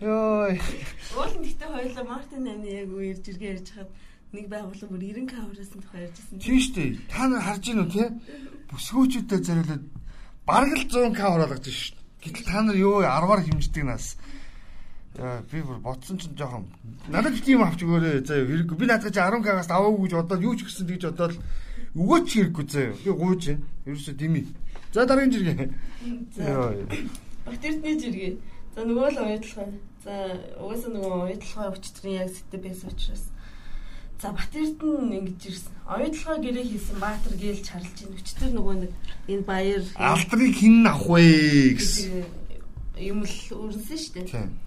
Йоо. Уул нь гэхдээ хоёулаа Мартин амны яг үе ирж иргээ ярьж хаад нэг байгууллага бүр 90 каврасан тухай ярьжсэн. Тийм шүү дээ. Та нар харж гинүү те? Бүсгүүчүүдэд зориулаад бараг л 100 кавр болгож шүү дээ. Гэтэл та нар юу 10-аар хэмждэг нас. Би бүр ботсон ч жоохон надад тийм авч өгөөрэй. За хэрэггүй. Би наадах чи 10 каваас аваагүй гэж бодоод юу ч гэсэн тэгж бодоод өгөөч хэрэггүй заа. Би гууж байна. Ерөөсөө дими. За дараагийн жиргээ. За. Батэрдний жиргээ. За нөгөө л уядлахаа. За угаасаа нөгөө уядлахаа өчтөрийн яг сэтэ байсан учраас. За Батэрд нь ингэж ирсэн. Оюутлогоо гэрээ хийсэн Баатар гээл чарлж ийн. Өчтөр нөгөө нэг энэ баяр алдрыг хин авах вэ гэсэн юм л өрнсөн шүү дээ.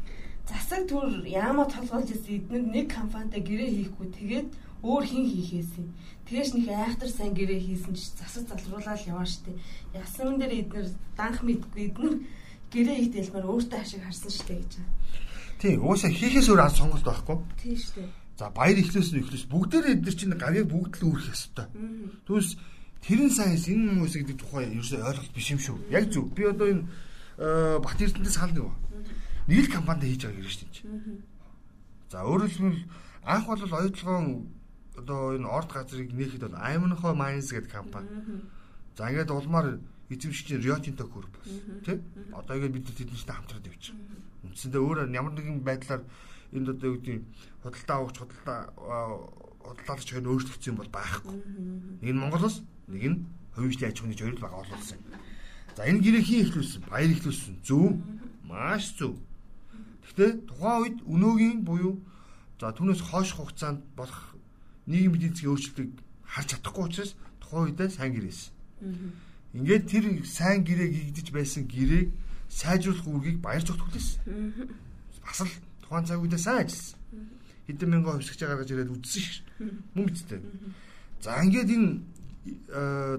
Засаг түр яамаа толгойлж ирсэн эднэр нэг компанитай гэрээ хийхгүй тэгээд өөр хин хийхээсэн. Тэгэж нэг айхтар сайн гэрээ хийсэн ч засаг залруулаад яваа штэ. Ясан дээр эднэр данх мэдгүй эднэр гэрээ их дэлмээр өөртөө ашиг харсан штэ гэж. Тийм, уусаа хийхээс өөр сонголт байхгүй. Тийм штэ. За баяр ихлээс нь ихлээс бүгдээрээ эдгээр чинь гавьяа бүгд л үүрэх ёстой. Түүнээс тэрэн сайнс энэ хүмүүс гэдэг тухай ерөөсөй ойлголт биш юм шүү. Яг зөв. Би одоо энэ Бат Эрдэнэс хаал нэг ба. Нэг л компанид хийж байгаа юм шүү дээ. За өөрөөр хэлбэл анх бол оюутлогоон одоо энэ орд газрыг нээхэд бол Айманхой Mines гэдэг компани. За ингээд улмаар эзэмшигч Rio Tinto Group бас тий. Одоо ингээд бид тэднэртэй хамтраад явчих. Үндсэндээ өөр ямар нэгэн байдлаар энд одоо юу гэдэг худалдаа авах худалдаа худалдаач хоёр өөрчлөгдсөн бол байхгүй. Нэг нь Монголоос нэг нь хувийн аж ахуйн хоёр л байгаа боловсон. За энэ гэрээ хин ихлүүлсэн, баяр ихлүүлсэн. Зөв. Маш зөв. Гэхдээ тухайн үед өнөөгийн буюу за түүнээс хойш хугацаанд болох нийгмийн эдийн засгийн өөрчлөлтийг харж чадахгүй учраас тухайн үедээ сайн гэрээсэн. Ингээд тэр сайн гэрээ гигдэж байсан гэрээг сайжруулах үүргийг баяр зүгт хүлээсэн. Бас л тухайн цаг үедээ сайн ажилласан. Хэдэн мянган хувьсгч гаргаж ирээд шүү дээ. Мөн бидтэй. За ингээд энэ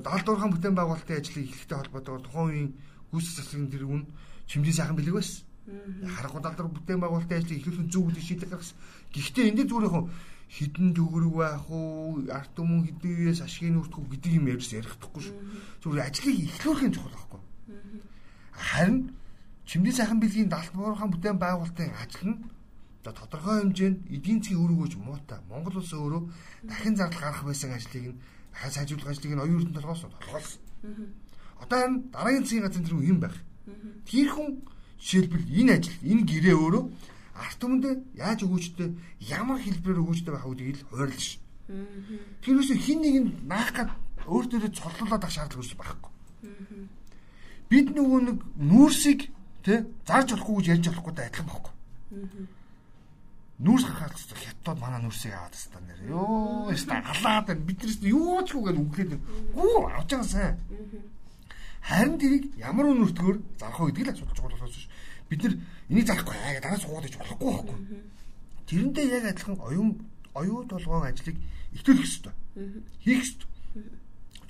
даалд дурхан бүтээн байгуулалтын ажлыг эхлэхтэй холбоотойгоор тухайн үеийн гүйцэтгэх засгийн тэргүүн чимдийн сайхан бэлэг байсан. Харахгүй дурхан бүтээн байгуулалтын ажлыг эхлүүлэх зүг үдэ шийдэх гаргасан. Гэхдээ энэ дээр зүгээр яг хідэн төгрөг байх уу, арт өмнө хэдэн үеэс ашигын үртэх үү гэдэг юм ярьж ярихдаггүй шүү. Зүгээр ажлыг эхлүүлэхийн чухал байхгүй. Харин чимдийн сайхан бэлгийн даалт дурхан бүтээн байгуулалтын ажил нь За тодорхой хэмжээнд эдийн засгийн үр өгөөж муутай. Монгол улс өөрөө дахин зардал гарах байсан ажлыг нь дахин сайжруулах ажлыг нь эрдэнэ толгоос толгоолсон. Одоо энэ дараагийн засгийн газрын тэр юм байх. Тэр хүн жишээлбэл энэ ажил, энэ гэрээ өөрөө арт түмэндээ яаж өгөөжтэй ямар хэлбэрээр өгөөжтэй байх үүдийг л хуваарлж ш. Тэр үсэ хин нэг нь наах гад өөртөө цоллуулаад ах шаардлага үүс байхгүй. Бид нөгөө нэг нүүрсийг тэ зарж болохгүй гэж ярьж болохгүй адилхан байхгүй нүүрс хахаас хятад манай нүүрсийг аваад тастаа нэр. Йоо, яста халаад байна. Биднээс юу ч үгүй үглээд. Гүү авч байгаа сайн. Харин тэрийг ямар үнэртгөөр зарах вэ гэдгийг л асууж байгаа болохоос биш. Бид нар энийг зарахгүй аа дараа суугаад иж болохгүй байхгүй. Тэрэндээ яг адилхан оюун оюу толгоон ажлыг ихтүүлэх ёстой. Хийх ёстой.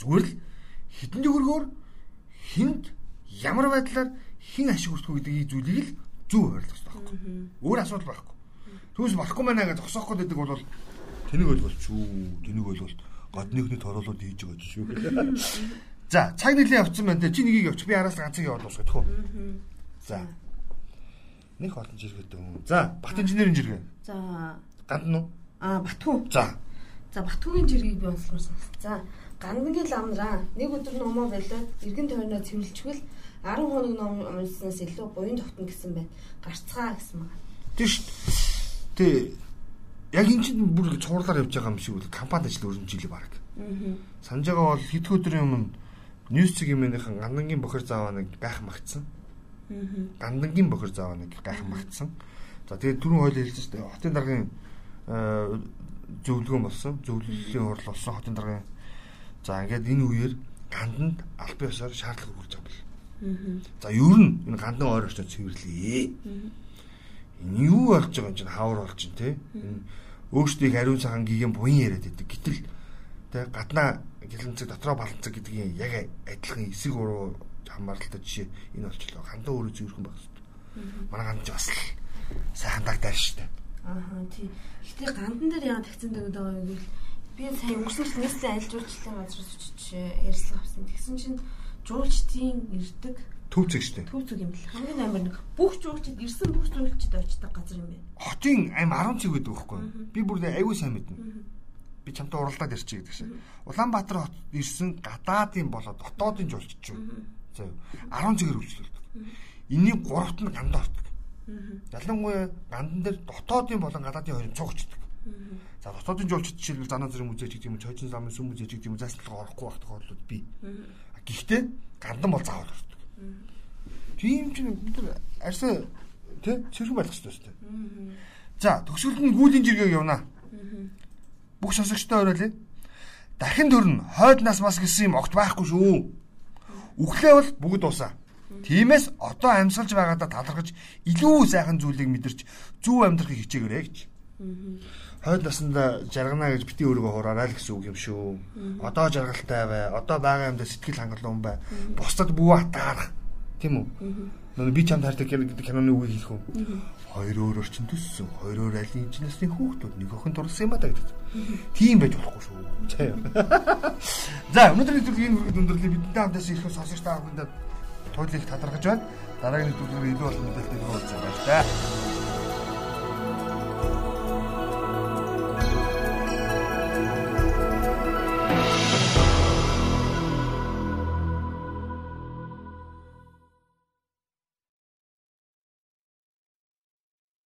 Зүгээр л хитэн төгрөгөөр хинд ямар байдлаар хин ашиг хүртэх гэдгийг зүйлийг л зөв ойлгох ёстой байхгүй. Өөр асуудал байхгүй. Түүс болохгүй мэнэ гэж зогсоох гэдэг бол тэнэг ойлголт шүү. Тэнэг ойлголт годныхний торуулууд хийж байгаа шүү. За, цаг нэлийн явцсан байна. Чи нэгийг явчих. Би араас ганцыг яваад дуусгах гэх үү? За. Нэг олон жиргэт юм. За, Бат инженерийн жиргээ. За. Гандан уу? Аа, Батхүү. За. За, Батхүүгийн жиргийг би онцлогосон. За, гандангийн ламнараа нэг өдөр номоо болоод эргэн тойрноо цэвэрлжгэл 10 хоног ном унснаас илүү буян тогтно гэсэн байна. Гарцгаа гэсэн байна. Тийш. Тэ яг эн чинь бүр цуурлаар явж байгаа юм шиг үл компанид ажил өрнөжилээ баг. Аа. Санаж байгаа бол хэд өдрийн өмнө Цэг юмныхан гандангийн бохир зааваа нэг гайх магтсан. Аа. Гандангийн бохир зааваа нэг гайх магтсан. За тэгээд түрүүн хойл хэлсэн шүү дээ. Хотын даргын зөвлөгөөн болсон. Зөвлөлийн хурал болсон хотын даргын. За ингээд энэ үеэр ганданд аль биесээр шаардлага хүрч байгаа бэл. Аа. За ер нь энэ гандан ойр очоод цэвэрлэе. Энэ юу болж байгаа юм чинь хавар болж чинь те энэ өөрсдийг ариун цагаан гигийн буян яриад байдаг гэтэл те гаднаа гэлэнцэг дотроо баланцэг гэдгийг яг адилхан эсэг уруу хамааралтай жишээ энэ болчлоо хандаа өөрөө зөвөрхөн байх хэрэгтэй манай ганд бас л сайн хандагдаа штэ аа тий гэтээ гандан дээр яагаад тавьсан дэгд байгаа юм бэ би сая өнгөрсөн жил нэслэн айлжуулчлалын газраас очиж ярьслах авсан тэгсэн чинь жуулчдын ирдэг Төвцөг шүү дээ. Төвцөг юм л. Хамгийн амар нэг бүх жуулчд ирсэн бүх жуулчд очдог газар юм байна. Хотын аим 10 цэг гэдэг байхгүй. Би бүр аягүй сайн мэднэ. Би чамтай уралдаад ирчих гэдэг шиг. Улаанбаатар хот ирсэн гадаадын болоод дотоодын жуулчд шүү. За 10 цэгээр үйлчлүүлдэг. Энийг гуравт нь ганд ортдог. Ялангуяа гандан дээр дотоодын болон гадаадын хоёрын цугчдаг. За дотоодын жуулчд жишээлбэл занаа зэрэг музей гэдэг юм уу, чойчин замын сүм музей гэдэг юм уу, зааслалгаа орохгүй байх тохиолдлууд бий. Гэхдээ гандан бол заавал ордог. Тийм ч бид нар арьсаа тий цэрхэн байх хэрэгтэй. За төгсгөлд нь гүүлийн жиргэг явна. Бүх сонсогчтой оройлээ. Дахин төрн хойд нас мас гэсэн юм огт байхгүй шүү. Үхлээ бол бүгд дуусаа. Тиймээс одоо амьсгалж байгаадаа талархаж илүү сайхан зүйлийг мэдэрч зөв амьдрахыг хичээгээрэй гэж. Хойд насанда жаргана гэж бити өөрийгөө хураарай л гэсэн үг юм шүү. Одоо жаргалтай бай. Одоо байгаа юмдаа сэтгэл хангалуун бай. Бусдад бүү атаарах. Тийм үү? Нөгөө би чамд хардаг гэдэг киноны үг хийх үү? Хоёр өөр орчин төссөн. Хоёр өөр аль нэг насны хүүхдүүд нэг охин дурлсан юм байна гэдэг. Тийм байж болохгүй шүү. За өнөөдрийн зүйл энэ бүргэд өндөрлөе бидний хамтаас ирэх сонсогч та бүхэнд туулыг татрахж байна. Дараагийн зүйлээр илүү олон мэдээлэл өгөх гэж байна.